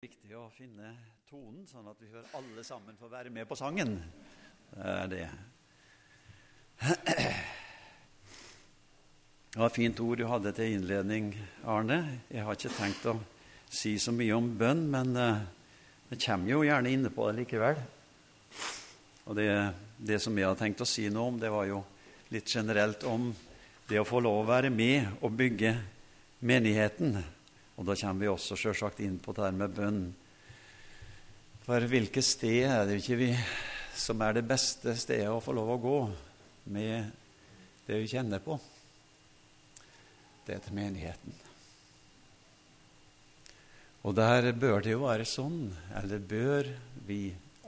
viktig å finne tonen, sånn at vi hører alle sammen får være med på sangen. Det er det. Det var fint ord du hadde til innledning, Arne. Jeg har ikke tenkt å si så mye om bønn, men det jeg kommer jo gjerne inne på det likevel. Og det, det som jeg har tenkt å si noe om, det var jo litt generelt om det å få lov å være med og bygge menigheten. Og da kommer vi også selvsagt inn på det her med bønn. For hvilket sted er det ikke vi som er det beste stedet å få lov å gå med det vi kjenner på? Det er til menigheten. Og der bør det jo være sånn, eller bør vi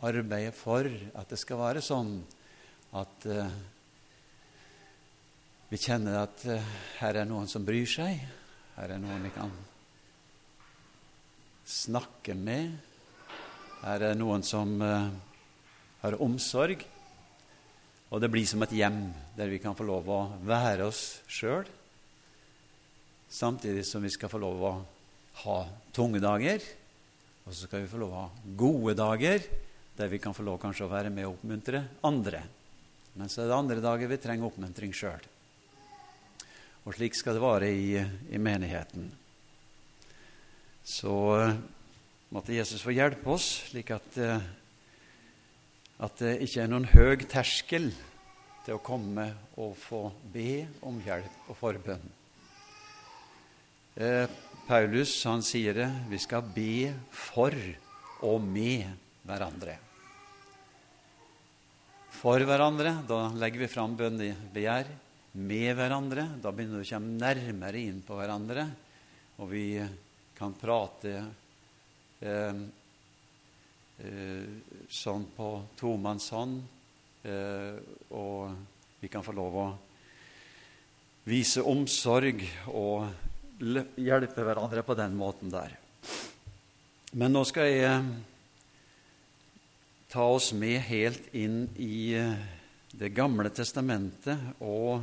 arbeide for at det skal være sånn, at uh, vi kjenner at uh, her er noen som bryr seg, her er noen vi kan snakke med. Her er noen som uh, har omsorg. Og det blir som et hjem der vi kan få lov å være oss sjøl, samtidig som vi skal få lov å ha tunge dager. Og så skal vi få lov å ha gode dager der vi kan få lov kanskje å være med og oppmuntre andre. Men så er det andre dager vi trenger oppmuntring sjøl. Og slik skal det være i, i menigheten så eh, måtte Jesus få hjelpe oss, slik at, eh, at det ikke er noen høg terskel til å komme og få be om hjelp og forbønn. Eh, Paulus han sier det vi skal be for og med hverandre. For hverandre, da legger vi fram bønnebegjær. Med hverandre, da begynner vi å komme nærmere inn på hverandre. Og vi kan prate eh, eh, sånn på tomannshånd, eh, og vi kan få lov å vise omsorg og hjelpe hverandre på den måten der. Men nå skal jeg eh, ta oss med helt inn i eh, Det gamle testamentet og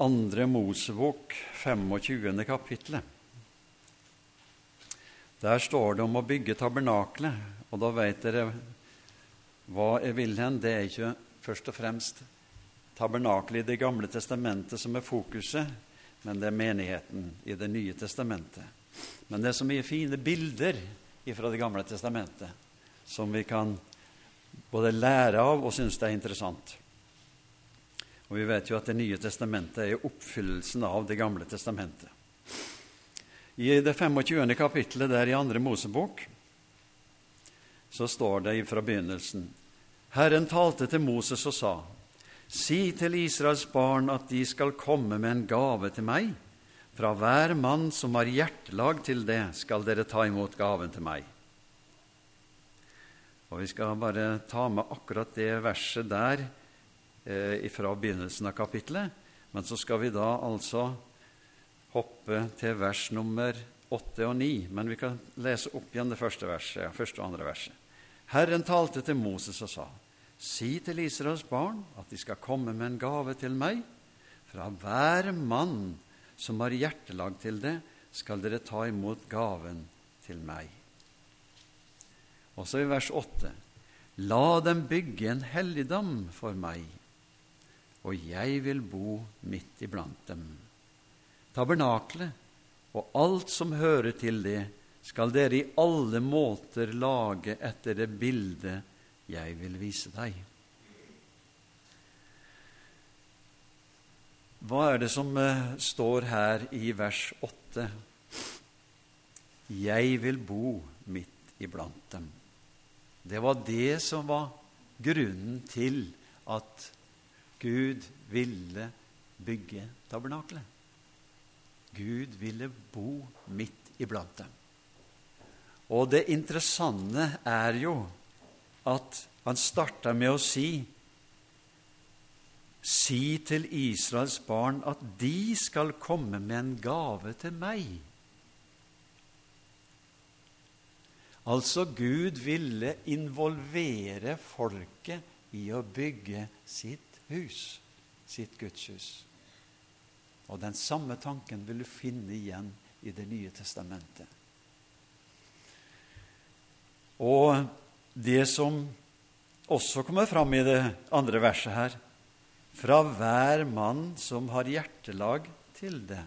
andre Mosebok, 25. kapittelet. Der står det om å bygge tabernaklet, og da vet dere hva jeg vil hen. Det er ikke først og fremst tabernakelet i Det gamle testamentet som er fokuset, men det er menigheten i Det nye testamentet. Men det er så mye fine bilder fra Det gamle testamentet som vi kan både lære av og synes det er interessant. Og vi vet jo at Det nye testamentet er oppfyllelsen av Det gamle testamentet. I det 25. kapittelet der i andre Mosebok så står det fra begynnelsen Herren talte til Moses og sa:" Si til Israels barn at de skal komme med en gave til meg. Fra hver mann som har hjertelag til det, skal dere ta imot gaven til meg. Og Vi skal bare ta med akkurat det verset der eh, fra begynnelsen av kapittelet. Men så skal vi da altså hoppe til vers nummer åtte og ni. Men vi kan lese opp igjen det første, verset, første og andre verset. Herren talte til Moses og sa:" Si til Israels barn at de skal komme med en gave til meg. Fra hver mann som har hjertelag til det, skal dere ta imot gaven til meg. Også i vers åtte. La dem bygge en helligdom for meg og jeg vil bo midt iblant dem. Tabernaklet og alt som hører til det, skal dere i alle måter lage etter det bildet jeg vil vise deg. Hva er det som uh, står her i vers 8? Jeg vil bo midt iblant dem. Det var det som var grunnen til at Gud ville bygge tabernaklet. Gud ville bo midt iblant dem. Og det interessante er jo at han starta med å si Si til Israels barn at de skal komme med en gave til meg. Altså, Gud ville involvere folket i å bygge sitt hus, sitt gudshus. Og den samme tanken vil du finne igjen i Det nye testamentet. Og det som også kommer fram i det andre verset her fra hver mann som har hjertelag til det.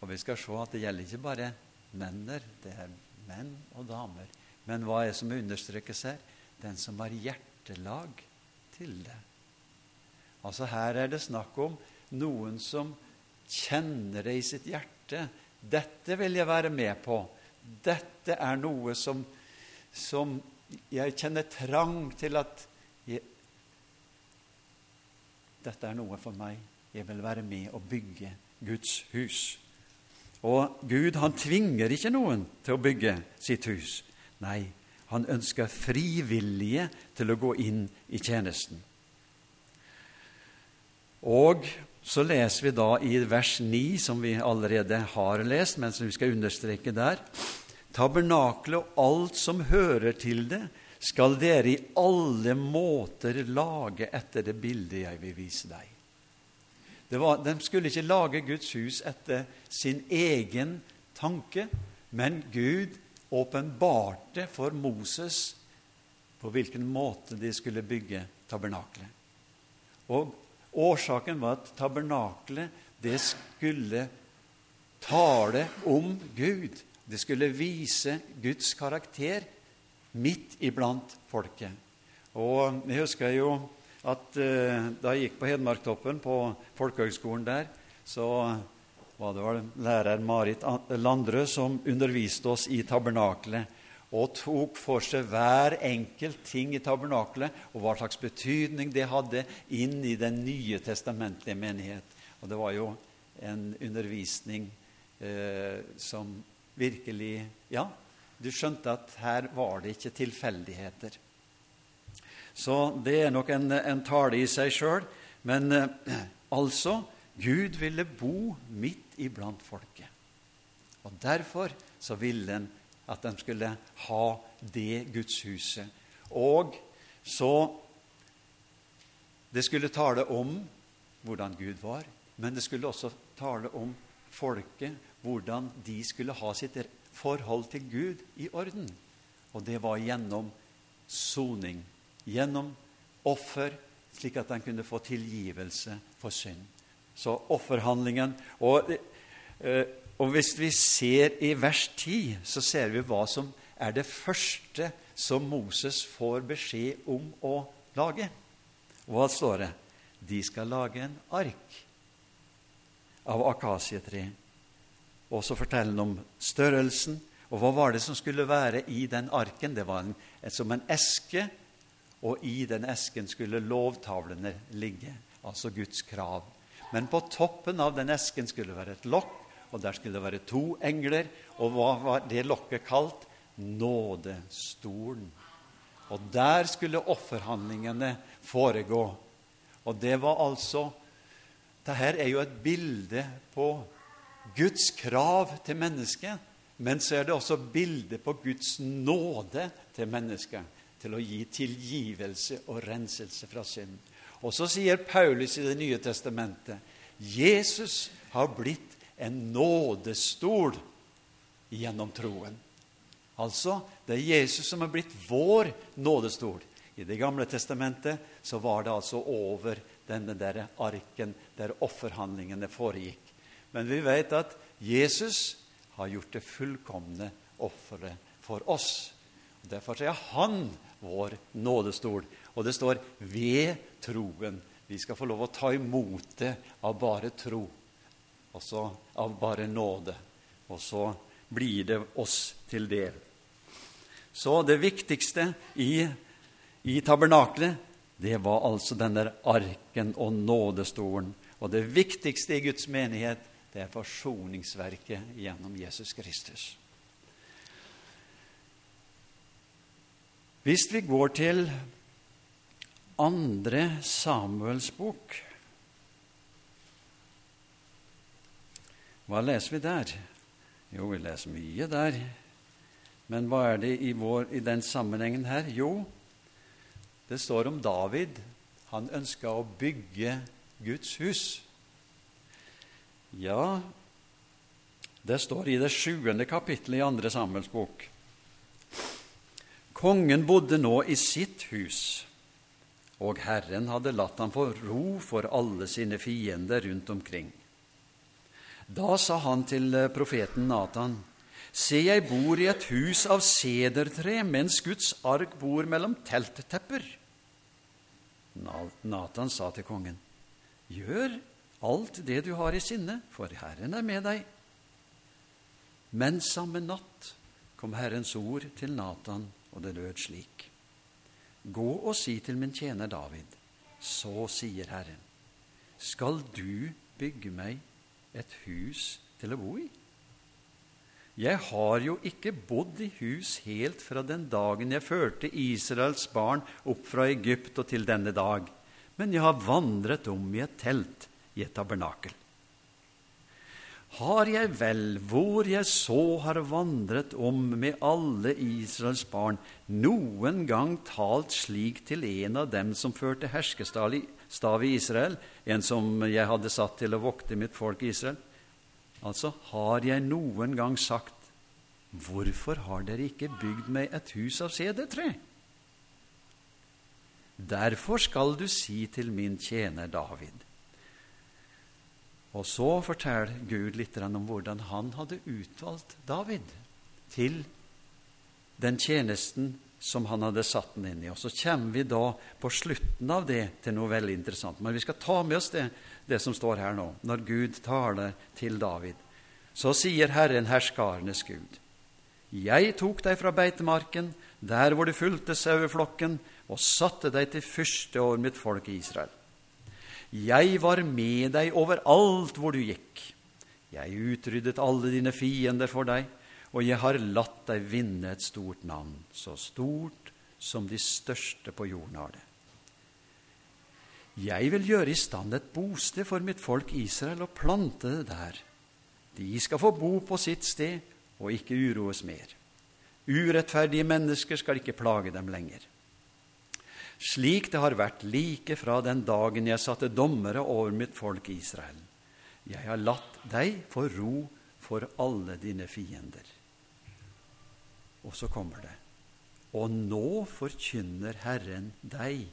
Og vi skal se at det gjelder ikke bare menner, det er menn og damer. Men hva er det som understrekes her? Den som har hjertelag til det. Altså Her er det snakk om noen som kjenner det i sitt hjerte. Dette vil jeg være med på. Dette er noe som, som jeg kjenner trang til at jeg, Dette er noe for meg. Jeg vil være med og bygge Guds hus. Og Gud han tvinger ikke noen til å bygge sitt hus. Nei, han ønsker frivillige til å gå inn i tjenesten. Og så leser vi da i vers 9, som vi allerede har lest, men som vi skal understreke der Tabernaklet og alt som hører til det, skal dere i alle måter lage etter det bildet jeg vil vise deg. Var, de skulle ikke lage Guds hus etter sin egen tanke, men Gud åpenbarte for Moses på hvilken måte de skulle bygge tabernaklet. Og Årsaken var at tabernaklet det skulle tale om Gud. Det skulle vise Guds karakter midt iblant folket. Og Jeg husker jo at uh, da jeg gikk på Hedmarktoppen, på folkehøgskolen der, så var det vel lærer Marit Landrød som underviste oss i tabernaklet og tok for seg hver enkelt ting i tabernaklet og hva slags betydning det hadde inn i den nye testamentlige menighet. Og det var jo en undervisning eh, som virkelig Ja, du skjønte at her var det ikke tilfeldigheter. Så det er nok en, en tale i seg sjøl. Men eh, altså Gud ville bo midt iblant folket. Og derfor så ville han at de skulle ha det gudshuset. Og så Det skulle tale om hvordan Gud var, men det skulle også tale om folket, hvordan de skulle ha sitt forhold til Gud i orden. Og det var gjennom soning, gjennom offer, slik at de kunne få tilgivelse for synd. Så offerhandlingen og eh, og hvis vi ser i vers 10, så ser vi hva som er det første som Moses får beskjed om å lage. Hva står det? De skal lage en ark av akasietre. Og så forteller han om størrelsen. Og hva var det som skulle være i den arken? Det var en, som en eske, og i den esken skulle lovtavlene ligge, altså Guds krav. Men på toppen av den esken skulle det være et lokk og der skulle det være to engler. Og hva var det lokket kalt? Nådestolen. Og der skulle offerhandlingene foregå. Og det var altså Dette er jo et bilde på Guds krav til mennesket. Men så er det også bilde på Guds nåde til mennesket. Til å gi tilgivelse og renselse fra synd. Og så sier Paulus i Det nye testamentet Jesus har blitt en nådestol gjennom troen. Altså, det er Jesus som er blitt vår nådestol. I Det gamle testamentet så var det altså over denne der arken der offerhandlingene foregikk. Men vi vet at Jesus har gjort det fullkomne offeret for oss. Derfor er han vår nådestol. Og det står 'ved troen'. Vi skal få lov å ta imot det av bare tro og så av bare nåde. Og så blir det oss til del. Så det viktigste i, i tabernaklet, det var altså den der arken og nådestolen. Og det viktigste i Guds menighet, det er forsoningsverket gjennom Jesus Kristus. Hvis vi går til andre Samuels bok Hva leser vi der? Jo, vi leser mye der. Men hva er det i, vår, i den sammenhengen her? Jo, det står om David. Han ønska å bygge Guds hus. Ja, det står i det sjuende kapittelet i andre Samuels bok. Kongen bodde nå i sitt hus, og Herren hadde latt ham få ro for alle sine fiender rundt omkring. Da sa han til profeten Natan, Se, jeg bor i et hus av sedertre, mens Guds ark bor mellom telttepper. Natan sa til kongen, Gjør alt det du har i sinne, for Herren er med deg. Men samme natt kom Herrens ord til Natan, og det lød slik. Gå og si til min tjener David, så sier Herren, skal du bygge meg et hus til å bo i? Jeg har jo ikke bodd i hus helt fra den dagen jeg førte Israels barn opp fra Egypt og til denne dag, men jeg har vandret om i et telt, i et tabernakel. Har jeg vel, hvor jeg så har vandret om med alle Israels barn, noen gang talt slik til en av dem som førte herskestall i Israel, en som jeg hadde satt til å vokte mitt folk Israel? Altså, har jeg noen gang sagt Hvorfor har dere ikke bygd meg et hus av sedertre? Derfor skal du si til min tjener David. Og så forteller Gud litt om hvordan han hadde utvalgt David til den tjenesten som han hadde satt den inn i. Og Så kommer vi da på slutten av det til noe veldig interessant. Men vi skal ta med oss det, det som står her nå, når Gud taler til David. Så sier Herren herskarenes Gud. Jeg tok deg fra beitemarken, der hvor du fulgte saueflokken, og satte deg til fyrste over mitt folk i Israel. Jeg var med deg overalt hvor du gikk. Jeg utryddet alle dine fiender for deg, og jeg har latt deg vinne et stort navn, så stort som de største på jorden har det. Jeg vil gjøre i stand et bosted for mitt folk Israel og plante det der. De skal få bo på sitt sted og ikke uroes mer. Urettferdige mennesker skal ikke plage dem lenger. Slik det har vært like fra den dagen jeg satte dommere over mitt folk Israel. Jeg har latt deg få ro for alle dine fiender. Og så kommer det. Og nå forkynner Herren deg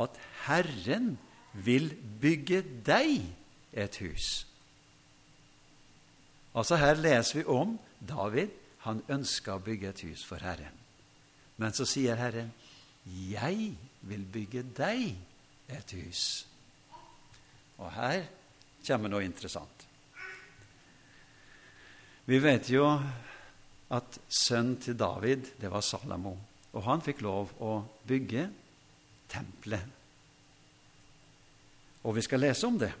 at Herren vil bygge deg et hus. Altså Her leser vi om David. Han ønska å bygge et hus for Herren. Men så sier Herren, 'Jeg vil bygge deg et hus'. Og her kommer noe interessant. Vi vet jo at sønnen til David, det var Salamo. Og han fikk lov å bygge tempelet. Og vi skal lese om det.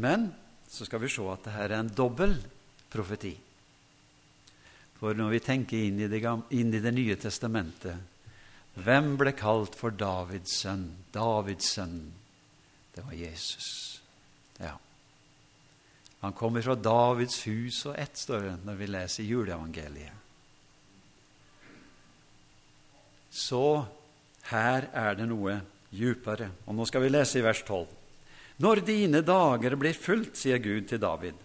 Men så skal vi se at dette er en dobbel profeti. For når vi tenker inn i, det, inn i det, nye testamentet Hvem ble kalt for Davids sønn? Davids sønn, det var Jesus. Ja. Han kommer fra Davids hus og ett, står det når vi leser juleevangeliet. Så her er det noe djupere. Og nå skal vi lese i vers 12. Når dine dager blir fulgt, sier Gud til David,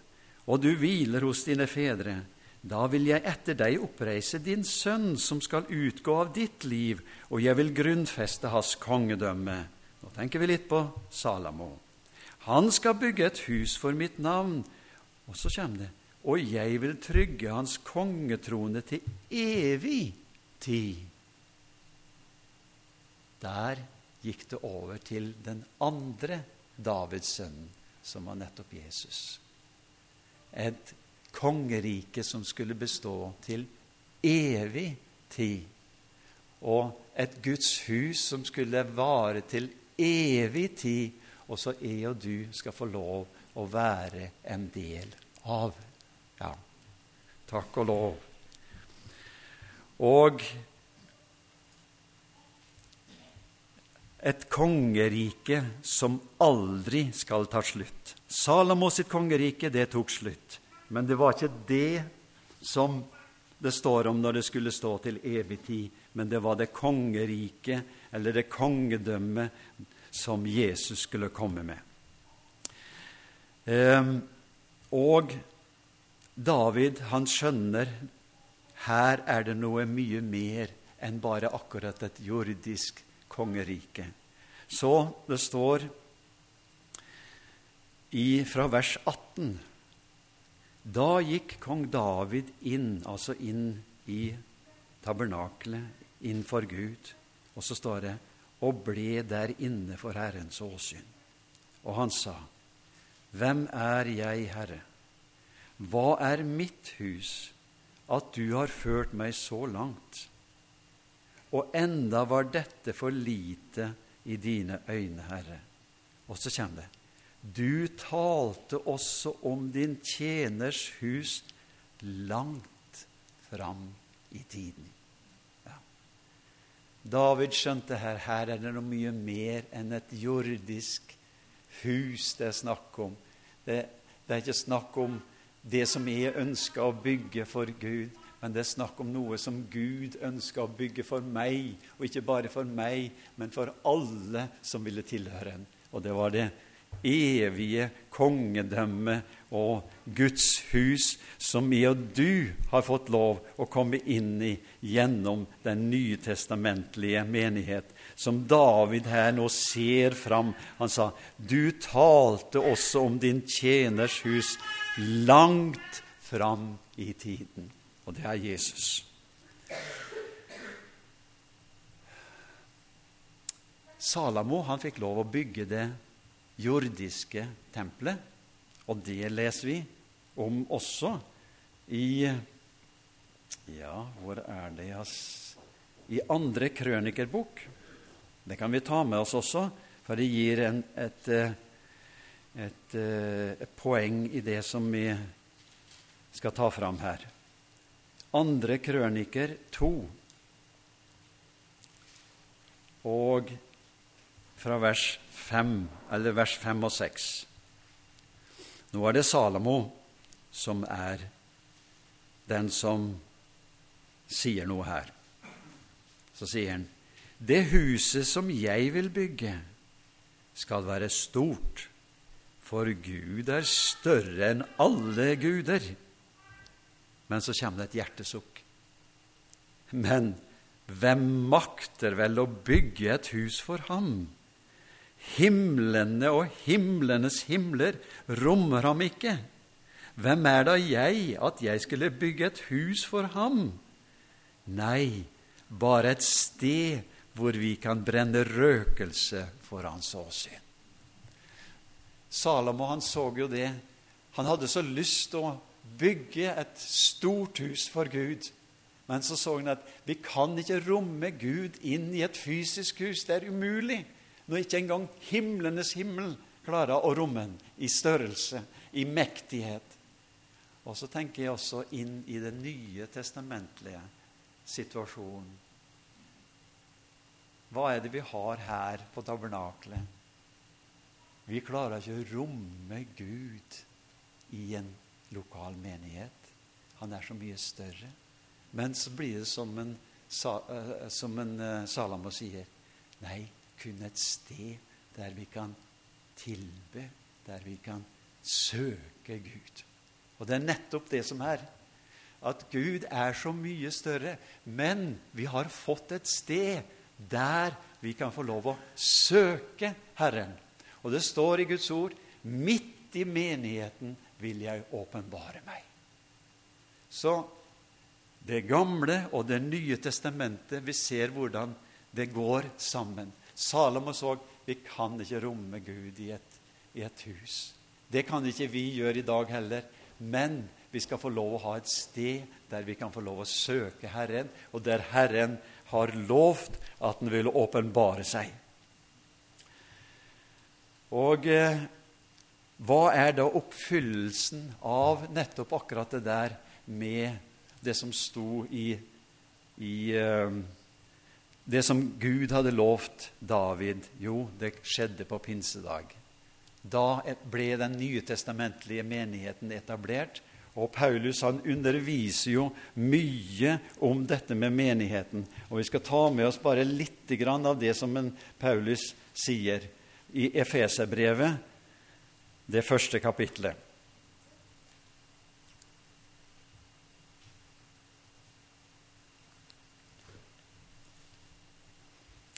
og du hviler hos dine fedre, da vil jeg etter deg oppreise din sønn, som skal utgå av ditt liv, og jeg vil grunnfeste hans kongedømme. Nå tenker vi litt på Salamo. Han skal bygge et hus for mitt navn. Og så kommer det og jeg vil trygge hans kongetrone til evig tid. Der gikk det over til den andre Davids sønnen, som var nettopp Jesus et kongerike som skulle bestå til evig tid, og et Guds hus som skulle vare til evig tid, og så jeg og du skal få lov å være en del av. Ja, takk og lov. Og et kongerike som aldri skal ta slutt. Salomo sitt kongerike, det tok slutt. Men det var ikke det som det står om når det skulle stå til evig tid, men det var det kongeriket, eller det kongedømmet, som Jesus skulle komme med. Ehm, og David, han skjønner her er det noe mye mer enn bare akkurat et jordisk kongerike. Så det står i, fra vers 18 Da gikk kong David inn, altså inn i tabernakelet, inn for Gud. Og så står det og ble der inne for Herrens åsyn. Og han sa, Hvem er jeg, Herre? Hva er mitt hus, at du har ført meg så langt? Og enda var dette for lite i dine øyne, Herre. Og så kommer det. Du talte også om din tjeners hus langt fram i tiden. Ja. David skjønte her her er det noe mye mer enn et jordisk hus det er snakk om. Det, det er ikke snakk om det som jeg ønsker å bygge for Gud, men det er snakk om noe som Gud ønsker å bygge for meg, og ikke bare for meg, men for alle som ville tilhøre ham. Og det var det evige kongedømme og Guds hus som vi og du har fått lov å komme inn i gjennom den nytestamentlige menighet, som David her nå ser fram. Han sa, 'Du talte også om din tjeners hus langt fram i tiden.' Og det er Jesus. Salamo han fikk lov å bygge det jordiske tempelet. Og det leser vi om også i Ja, hvor er det I andre krønikerbok. Det kan vi ta med oss også, for det gir en, et, et, et, poeng i det som vi skal ta fram her. Andre krøniker to. Og fra vers 5, eller vers 5 og 6. Nå er det Salomo som er den som sier noe her. Så sier han, 'Det huset som jeg vil bygge, skal være stort, for Gud er større enn alle guder.' Men så kommer det et hjertesukk. Men hvem makter vel å bygge et hus for ham? Himlene og himlenes himler rommer ham ikke. Hvem er da jeg, at jeg skulle bygge et hus for ham? Nei, bare et sted hvor vi kan brenne røkelse for hans åsyn. Salomo han så jo det. Han hadde så lyst å bygge et stort hus for Gud. Men så så han at vi kan ikke romme Gud inn i et fysisk hus. Det er umulig når ikke engang himlenes himmel klarer å romme den i størrelse, i mektighet. Og så tenker jeg også inn i den nye testamentlige situasjonen. Hva er det vi har her på tabernaklet? Vi klarer ikke å romme Gud i en lokal menighet. Han er så mye større. Men så blir det som en, eh, som en eh, Salamo sier. Nei, kun et sted der vi kan tilbe, der vi kan søke Gud. Og det er nettopp det som er. At Gud er så mye større. Men vi har fått et sted der vi kan få lov å søke Herren. Og det står i Guds ord midt i menigheten vil jeg åpenbare meg. Så det gamle og Det nye testamentet, vi ser hvordan det går sammen. Salomo så vi kan ikke romme Gud i et, i et hus. Det kan ikke vi gjøre i dag heller. Men vi skal få lov å ha et sted der vi kan få lov å søke Herren, og der Herren har lovt at han vil åpenbare seg. Og eh, hva er da oppfyllelsen av nettopp akkurat det der med det som sto i, i uh, det som Gud hadde lovt David, jo, det skjedde på pinsedag. Da ble den nye testamentlige menigheten etablert. Og Paulus han underviser jo mye om dette med menigheten. Og Vi skal ta med oss bare litt av det som Paulus sier i Efeserbrevet, det første kapitlet.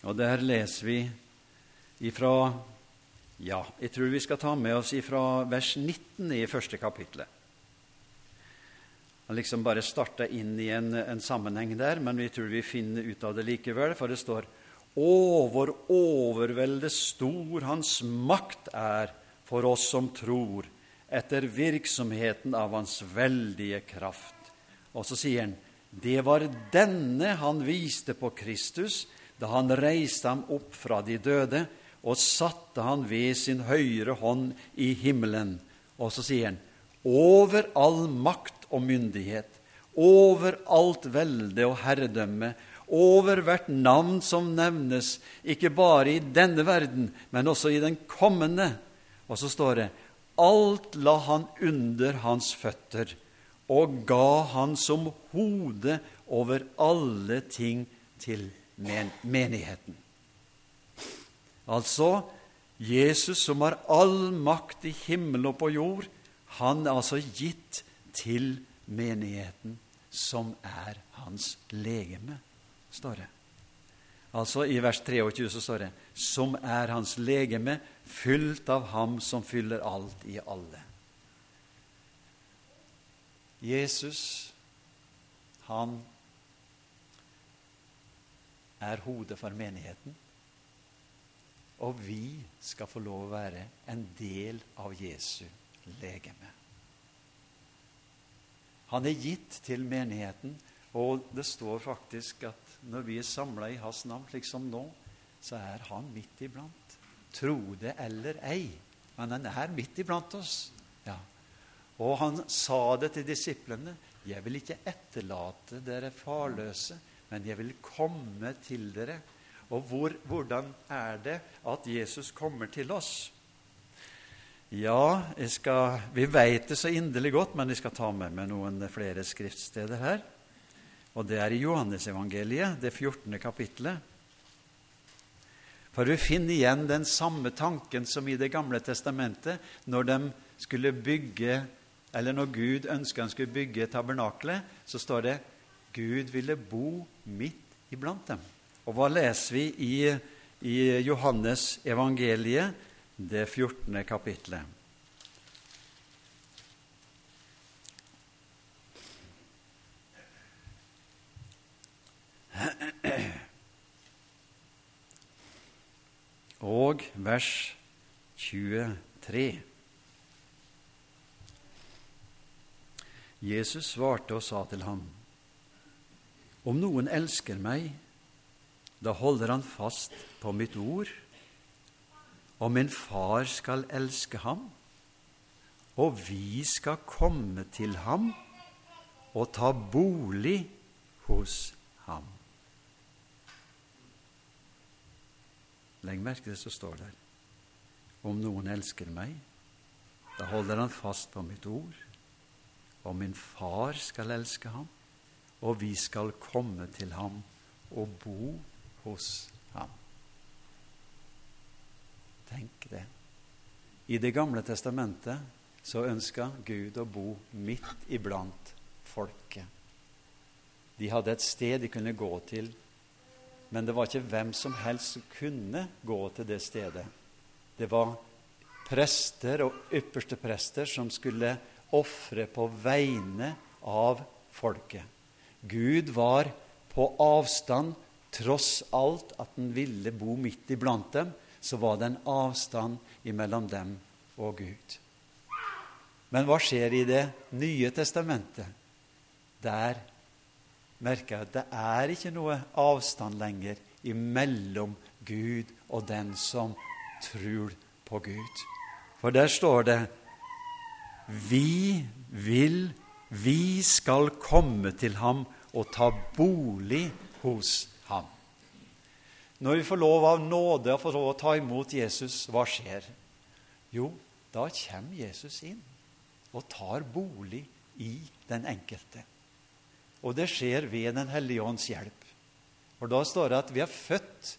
Og der leser vi ifra Ja, jeg tror vi skal ta med oss ifra vers 19 i første kapittelet. Han liksom bare starta inn i en, en, sammenheng der, men vi tror vi finner ut av det likevel, for det står Å, hvor overveldet stor Hans makt er for oss som tror, etter virksomheten av Hans veldige kraft. Og så sier han, det var denne han viste på Kristus da han reiste ham opp fra de døde og satte han ved sin høyre hånd i himmelen. Og så sier han, over all makt og myndighet, over alt velde og herredømme, over hvert navn som nevnes, ikke bare i denne verden, men også i den kommende. Og så står det alt la han under hans føtter og ga han som hode over alle ting til men menigheten. Altså Jesus som har all makt i himmel og på jord, han er altså gitt til menigheten, som er hans legeme, står det. Altså I vers 23 så står det 'som er hans legeme, fylt av ham som fyller alt i alle'. Jesus, han er hodet for menigheten. Og vi skal få lov å være en del av Jesu legeme. Han er gitt til menigheten, og det står faktisk at når vi er samla i hans navn, slik som nå, så er han midt iblant. Tro det eller ei, men han er midt iblant oss. Ja. Og han sa det til disiplene. 'Jeg vil ikke etterlate dere farløse, men jeg vil komme til dere.' Og hvor, hvordan er det at Jesus kommer til oss? Ja, skal, vi veit det så inderlig godt, men jeg skal ta med meg noen flere skriftsteder her. Og det er i Johannesevangeliet, det 14. kapittelet. For vi finner igjen den samme tanken som i Det gamle testamentet, når de skulle bygge, eller når Gud ønska han skulle bygge tabernaklet, så står det Gud ville bo midt iblant dem. Og hva leser vi i, i Johannes evangeliet? det 14. kapitlet. Og vers 23. Jesus svarte og sa til ham, Om noen elsker meg, da holder han fast på mitt ord og min far skal elske ham, og vi skal komme til ham og ta bolig hos ham. Legg merke det som står der. Om noen elsker meg, da holder han fast på mitt ord, og min far skal elske ham, og vi skal komme til ham og bo hos ham. Tenk det. I Det gamle testamentet så ønska Gud å bo midt iblant folket. De hadde et sted de kunne gå til, men det var ikke hvem som helst som kunne gå til det stedet. Det var prester og ypperste prester som skulle ofre på vegne av folket. Gud var på avstand tross alt at han ville bo midt iblant dem, så var det en avstand mellom dem og Gud. Men hva skjer i Det nye testamentet? Der merker jeg at det er ikke noe avstand lenger imellom Gud og den som tror på Gud. For der står det Vi vil, vi skal komme til ham og ta bolig hos ham. Når vi får lov av nåde og får lov å ta imot Jesus, hva skjer? Jo, da kommer Jesus inn og tar bolig i den enkelte. Og det skjer ved Den hellige ånds hjelp. For da står det at vi er født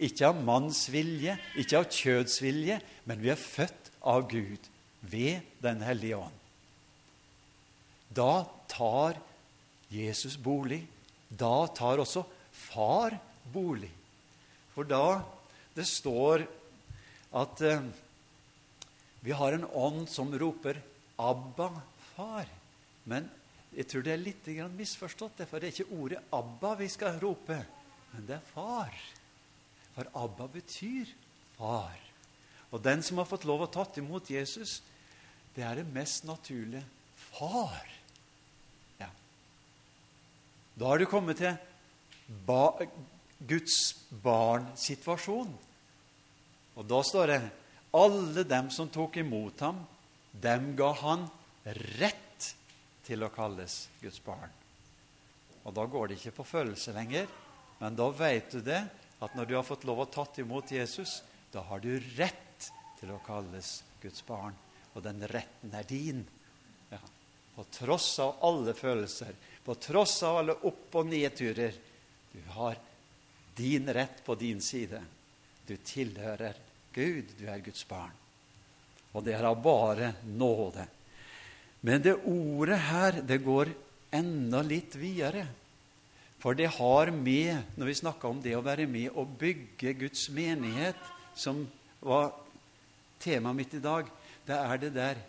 ikke av manns vilje, ikke av kjøds vilje, men vi er født av Gud ved Den hellige ånd. Da tar Jesus bolig. Da tar også far bolig. For da det står at eh, vi har en ånd som roper 'Abba, far'. Men jeg tror det er litt misforstått, for det er ikke ordet 'Abba' vi skal rope, men det er 'far'. For Abba betyr far. Og den som har fått lov å tatt imot Jesus, det er det mest naturlige far. Ja. Da har du kommet til ba Guds barn-situasjon. Og da står det alle dem som tok imot ham, dem ga han rett til å kalles Guds barn. Og da går det ikke på følelse lenger, men da vet du det, at når du har fått lov å tatt imot Jesus, da har du rett til å kalles Guds barn. Og den retten er din. Ja. På tross av alle følelser, på tross av alle opp- og nedturer. Du har din rett på din side. Du tilhører Gud, du er Guds barn. Og det er av bare nåde. Men det ordet her, det går enda litt videre. For det har med, når vi snakker om det å være med og bygge Guds menighet, som var temaet mitt i dag, det er det der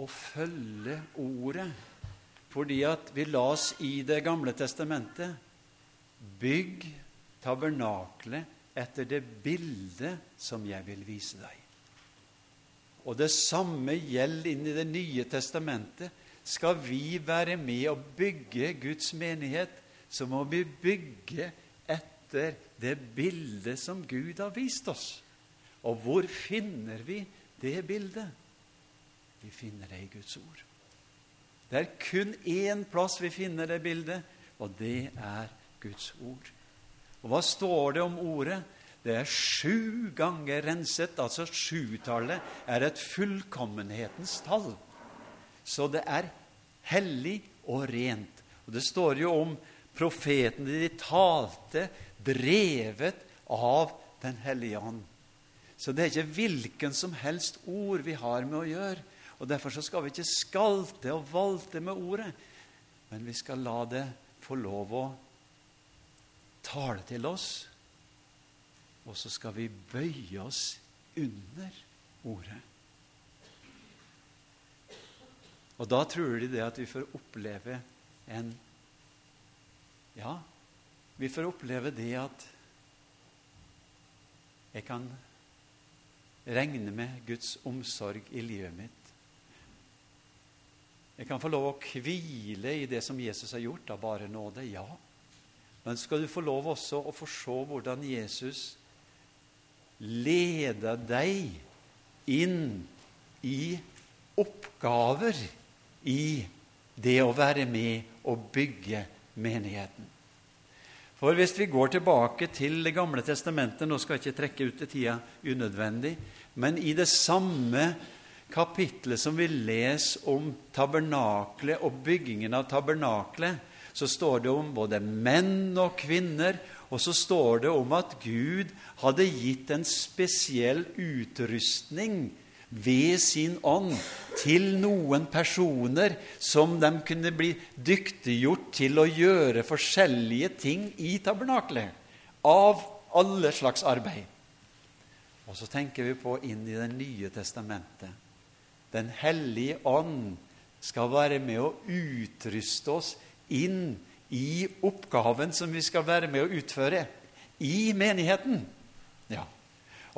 å følge ordet. Fordi at vi las i Det gamle testamentet Bygg tabernaklet etter det bildet som jeg vil vise deg. Og det samme gjelder inn i Det nye testamentet. Skal vi være med og bygge Guds menighet, så må vi bygge etter det bildet som Gud har vist oss. Og hvor finner vi det bildet? Vi finner det i Guds ord. Det er kun én plass vi finner det bildet, og det er Guds ord. Og hva står det om ordet? Det er sju ganger renset, altså sjutallet er et fullkommenhetens tall. Så det er hellig og rent. Og Det står jo om profetene de talte drevet av Den hellige ånd. Så det er ikke hvilken som helst ord vi har med å gjøre. Og Derfor så skal vi ikke skalte og valte med ordet, men vi skal la det få lov å tale til oss, og så skal vi bøye oss under ordet. Og da tror de det at vi får oppleve en Ja, vi får oppleve det at jeg kan regne med Guds omsorg i livet mitt. Jeg kan få lov å hvile i det som Jesus har gjort av bare nåde. Ja. Men skal du få lov også å få se hvordan Jesus leder deg inn i oppgaver i det å være med og bygge menigheten. For hvis vi går tilbake til Det gamle testamentet Nå skal jeg ikke trekke ut til tida unødvendig, men i det samme kapitlet som vi leser om tabernaklet og byggingen av tabernaklet, så står det om både menn og kvinner, og så står det om at Gud hadde gitt en spesiell utrustning ved sin ånd til noen personer som de kunne bli dyktiggjort til å gjøre forskjellige ting i tabernaklet. Av alle slags arbeid. Og så tenker vi på inn i Det nye testamentet. Den hellige ånd skal være med å utruste oss inn i oppgaven som vi skal være med å utføre i menigheten. Ja.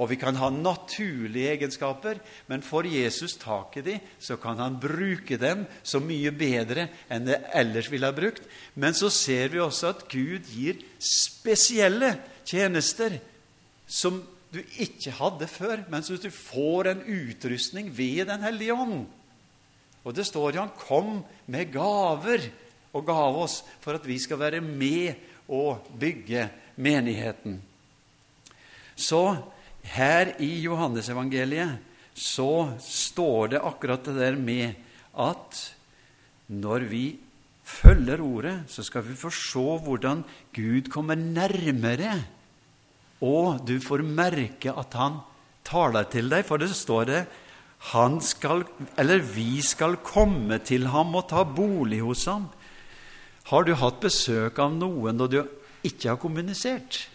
Og vi kan ha naturlige egenskaper, men får Jesus tak i dem, så kan han bruke dem så mye bedre enn det ellers ville ha brukt. Men så ser vi også at Gud gir spesielle tjenester som du ikke hadde før, men som du får en utrustning ved Den hellige ånd. Og det står jo han kom med gaver og gav oss for at vi skal være med og bygge menigheten. Så her i Johannesevangeliet så står det akkurat det der med at når vi følger ordet, så skal vi få se hvordan Gud kommer nærmere, og du får merke at han taler til deg, for det står det han skal, eller vi skal komme til ham og ta bolig hos ham. Har du hatt besøk av noen, og du ikke har kommunisert.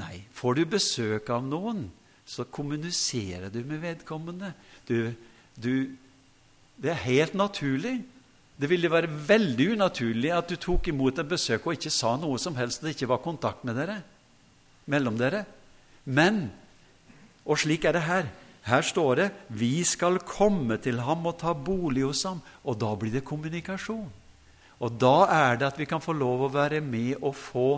Nei, får du besøk av noen, så kommuniserer du med vedkommende. Du, du, det er helt naturlig. Det ville være veldig unaturlig at du tok imot et besøk og ikke sa noe som helst, og det ikke var kontakt med dere, mellom dere. Men, og slik er det her, her står det 'Vi skal komme til ham og ta bolig hos ham'. Og da blir det kommunikasjon. Og da er det at vi kan få lov å være med og få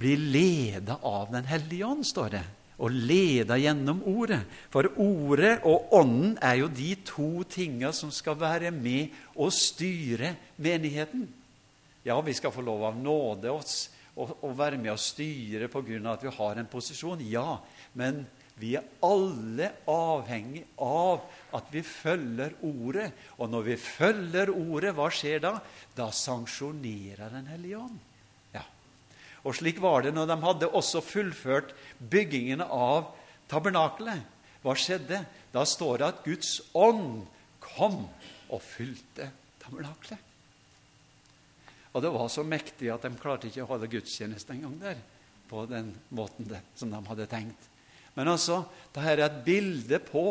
bli leda av Den hellige ånd, står det. Og leda gjennom Ordet. For Ordet og Ånden er jo de to tinga som skal være med og styre menigheten. Ja, vi skal få lov av nåde oss å være med og styre pga. at vi har en posisjon. Ja, men vi er alle avhengig av at vi følger Ordet. Og når vi følger Ordet, hva skjer da? Da sanksjonerer Den hellige ånd. Ja. Og slik var det når de hadde også fullført byggingen av tabernakelet. Hva skjedde? Da står det at Guds ånd kom og fylte tabernakelet. Og det var så mektig at de klarte ikke å holde gudstjeneste engang der på den måten det, som de hadde tenkt. Men altså, dette er et bilde på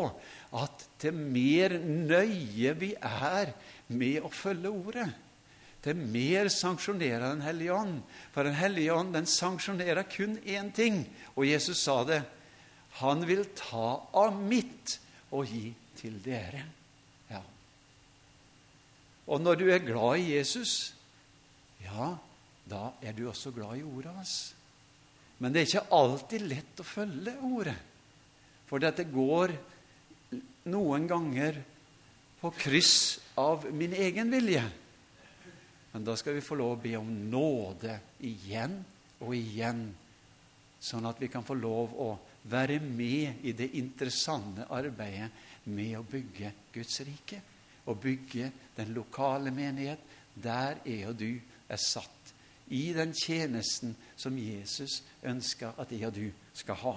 at til mer nøye vi er med å følge Ordet, til mer sanksjonerer Den hellige ånd. For Den hellige ånd den sanksjonerer kun én ting, og Jesus sa det. Han vil ta av mitt og gi til dere. Ja. Og når du er glad i Jesus, ja, da er du også glad i ordet hans. Men det er ikke alltid lett å følge ordet. For dette går noen ganger på kryss av min egen vilje. Men da skal vi få lov å be om nåde igjen og igjen, sånn at vi kan få lov å være med i det interessante arbeidet med å bygge Guds rike. Og bygge den lokale menighet. Der er jo du er satt i den tjenesten som Jesus ønsker at jeg og du skal ha.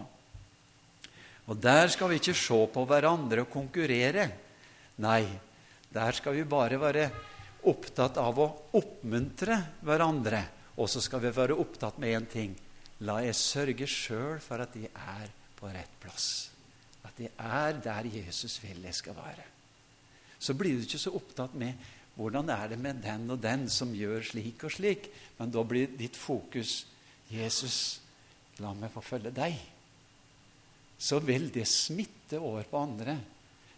Og der skal vi ikke se på hverandre og konkurrere. Nei, der skal vi bare være opptatt av å oppmuntre hverandre. Og så skal vi være opptatt med én ting. La jeg sørge sjøl for at de er på rett plass. At de er der Jesus vil jeg skal være. Så blir du ikke så opptatt med hvordan er det med den og den som gjør slik og slik? Men da blir ditt fokus Jesus, la meg få følge deg. Så vil det smitte over på andre.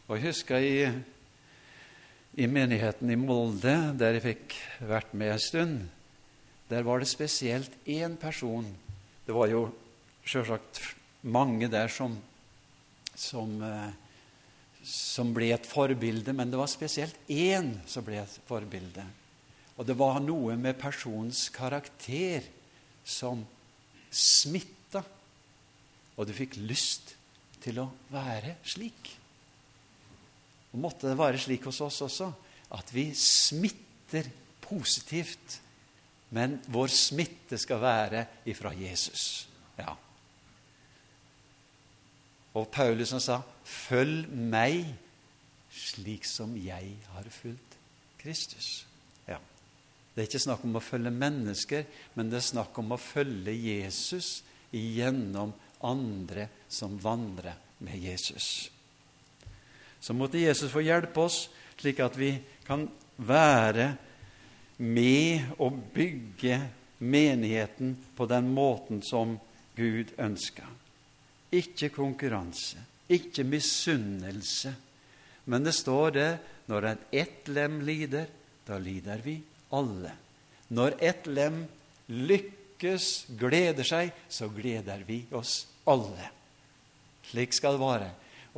Og Jeg husker i, i menigheten i Molde, der jeg fikk vært med en stund, der var det spesielt én person Det var jo sjølsagt mange der som, som eh, som ble et forbilde, men det var spesielt én som ble et forbilde. Og det var noe med personens karakter som smitta, og du fikk lyst til å være slik. Og måtte det være slik hos oss også, at vi smitter positivt, men vår smitte skal være ifra Jesus. Ja. Og Paulus som sa, 'Følg meg slik som jeg har fulgt Kristus'. Ja. Det er ikke snakk om å følge mennesker, men det er snakk om å følge Jesus gjennom andre som vandrer med Jesus. Så måtte Jesus få hjelpe oss, slik at vi kan være med og bygge menigheten på den måten som Gud ønsker. Ikke konkurranse, ikke misunnelse. Men det står det når ett lem lider, da lider vi alle. Når ett lem lykkes, gleder seg, så gleder vi oss alle. Slik skal det være.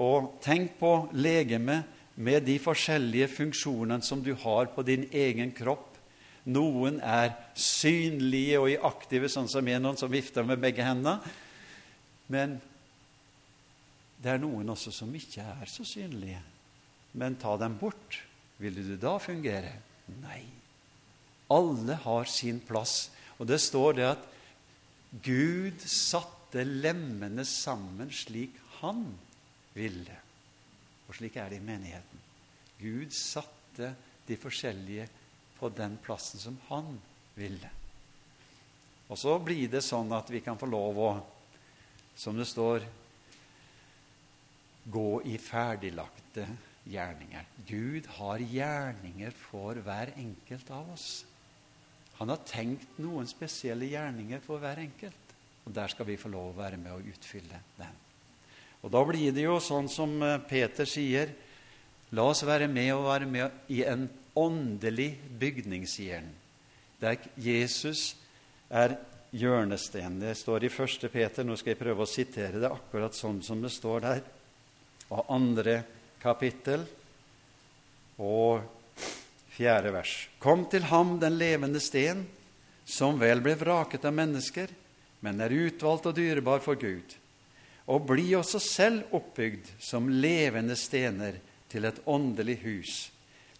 Og tenk på legemet med de forskjellige funksjonene som du har på din egen kropp. Noen er synlige og aktive, sånn som er noen som vifter med begge hendene. Men det er noen også som ikke er så synlige. Men ta dem bort. Ville du da fungere? Nei. Alle har sin plass. Og det står det at Gud satte lemmene sammen slik han ville. Og slik er det i menigheten. Gud satte de forskjellige på den plassen som han ville. Og så blir det sånn at vi kan få lov å, som det står, gå i ferdiglagte gjerninger. Gud har gjerninger for hver enkelt av oss. Han har tenkt noen spesielle gjerninger for hver enkelt, og der skal vi få lov å være med å utfylle den. Og Da blir det jo sånn som eh, Peter sier, la oss være med og være med i en åndelig bygningsjern, der Jesus er hjørnesteinen. Det står i 1. Peter, nå skal jeg prøve å sitere det akkurat sånn som det står der, og andre kapittel og fjerde vers. Kom til ham, den levende sten, som vel ble vraket av mennesker, men er utvalgt og dyrebar for Gud. Og bli også selv oppbygd som levende stener til et åndelig hus,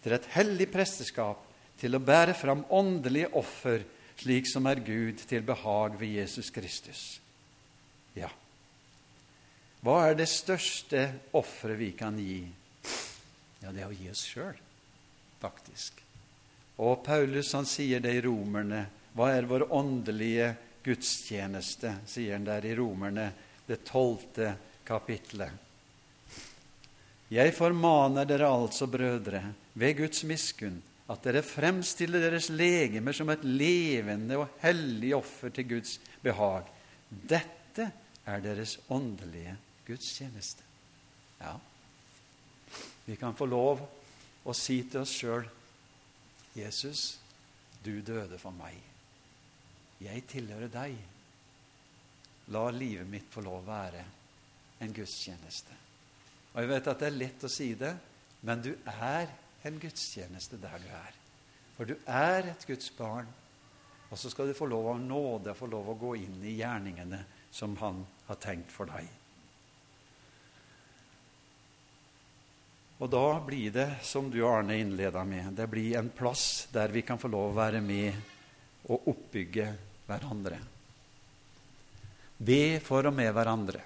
til et hellig presteskap, til å bære fram åndelige offer, slik som er Gud til behag ved Jesus Kristus. Hva er det største offeret vi kan gi? Ja, det er å gi oss sjøl, faktisk. Og Paulus han sier det i Romerne. Hva er vår åndelige gudstjeneste, sier han der i Romerne, det tolvte kapitlet. Jeg formaner dere altså, brødre, ved Guds miskunn, at dere fremstiller deres legemer som et levende og hellig offer til Guds behag. Dette er deres åndelige gudstjeneste. Ja, vi kan få lov å si til oss sjøl Jesus, du døde for meg. Jeg tilhører deg. La livet mitt få lov å være en gudstjeneste. Og Jeg vet at det er lett å si det, men du er en gudstjeneste der du er. For du er et Guds barn, og så skal du få lov av nåde få lov å gå inn i gjerningene som Han har tenkt for deg. Og da blir det, som du Arne innleda med, det blir en plass der vi kan få lov å være med og oppbygge hverandre. Be for og med hverandre.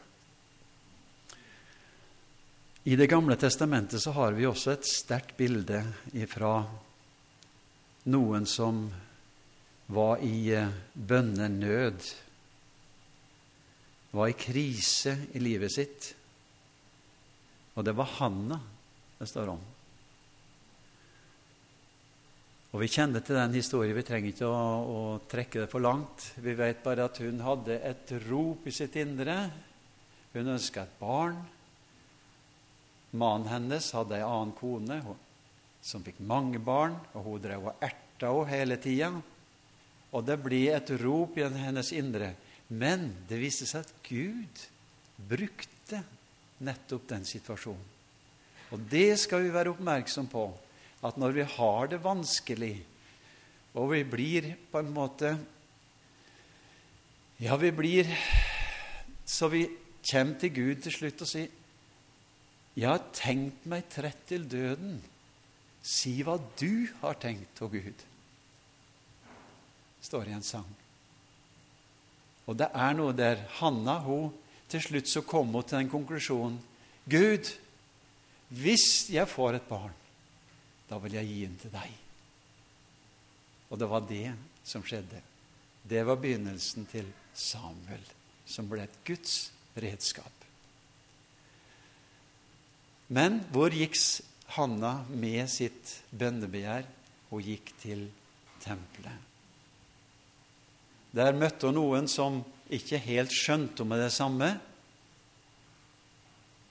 I Det gamle testamentet så har vi også et sterkt bilde fra noen som var i eh, bønnenød, var i krise i livet sitt. Og det var Hanna det står om. Og Vi kjenner til den historien, vi trenger ikke å, å, trekke det for langt. Vi vet bare at hun hadde et rop i sitt indre. Hun ønska et barn. Mannen hennes hadde ei annen kone som fikk mange barn, og hun drev og erta henne hele tida. Og det blir et rop i hennes indre. Men det viste seg at Gud brukte nettopp den situasjonen. Og det skal vi være oppmerksom på, at når vi har det vanskelig, og vi blir på en måte Ja, vi blir så vi kommer til Gud til slutt og sier Jeg har tenkt meg trett til døden. Si hva du har tenkt, å Gud. står i en sang. Og det er noe der Hanna hun, til slutt så kom hun til den konklusjonen Gud, hvis jeg får et barn, da vil jeg gi den til deg. Og det var det som skjedde. Det var begynnelsen til Samuel, som ble et Guds redskap. Men hvor gikk Hanna med sitt bønnebegjær? Hun gikk til tempelet. Der møtte hun noen som ikke helt skjønte med det samme,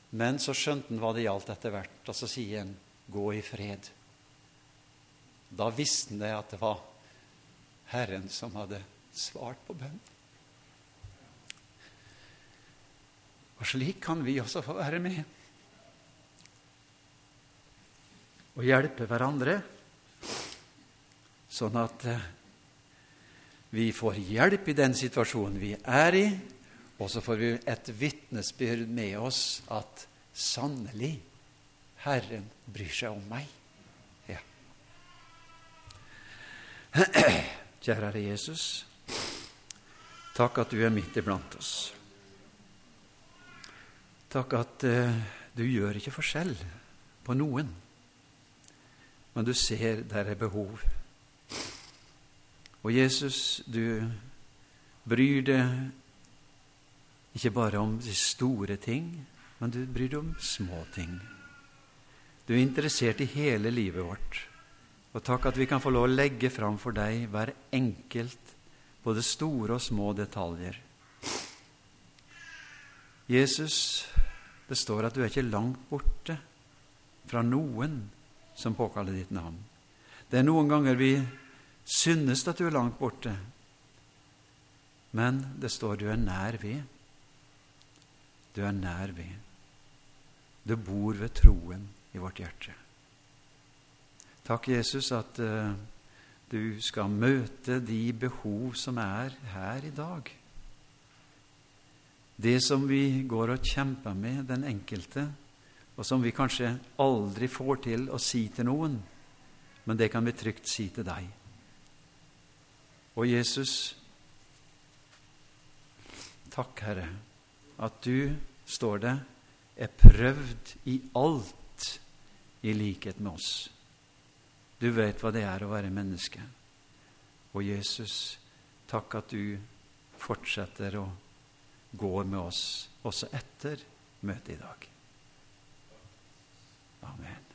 men så skjønte han hva det gjaldt etter hvert, og så sier han 'gå i fred'. Da visste han det at det var Herren som hadde svart på bønnen. Og slik kan vi også få være med og hjelpe hverandre, sånn at eh, vi får hjelp i den situasjonen vi er i, og så får vi et vitnesbyrd med oss at sannelig, Herren bryr seg om meg. Ja. Kjære Jesus, takk at du er midt iblant oss. Takk at uh, du gjør ikke forskjell på noen, men du ser der er behov. Og Jesus, du bryr deg ikke bare om de store ting, men du bryr deg om små ting. Du er interessert i hele livet vårt. Og takk at vi kan få lov å legge fram for deg hver enkelt, både store og små detaljer. Jesus, det står at du er ikke langt borte fra noen som påkaller ditt navn. Det er noen ganger vi synes at du er langt borte, men det står du er nær ved. Du er nær ved. Du bor ved troen i vårt hjerte. Takk, Jesus, at uh, du skal møte de behov som er her i dag. Det som vi går og kjemper med, den enkelte, og som vi kanskje aldri får til å si til noen, men det kan vi trygt si til deg. Og Jesus, takk, Herre, at du, står det, er prøvd i alt i likhet med oss. Du vet hva det er å være menneske. Og Jesus, takk at du fortsetter å gå med oss også etter møtet i dag. Amen.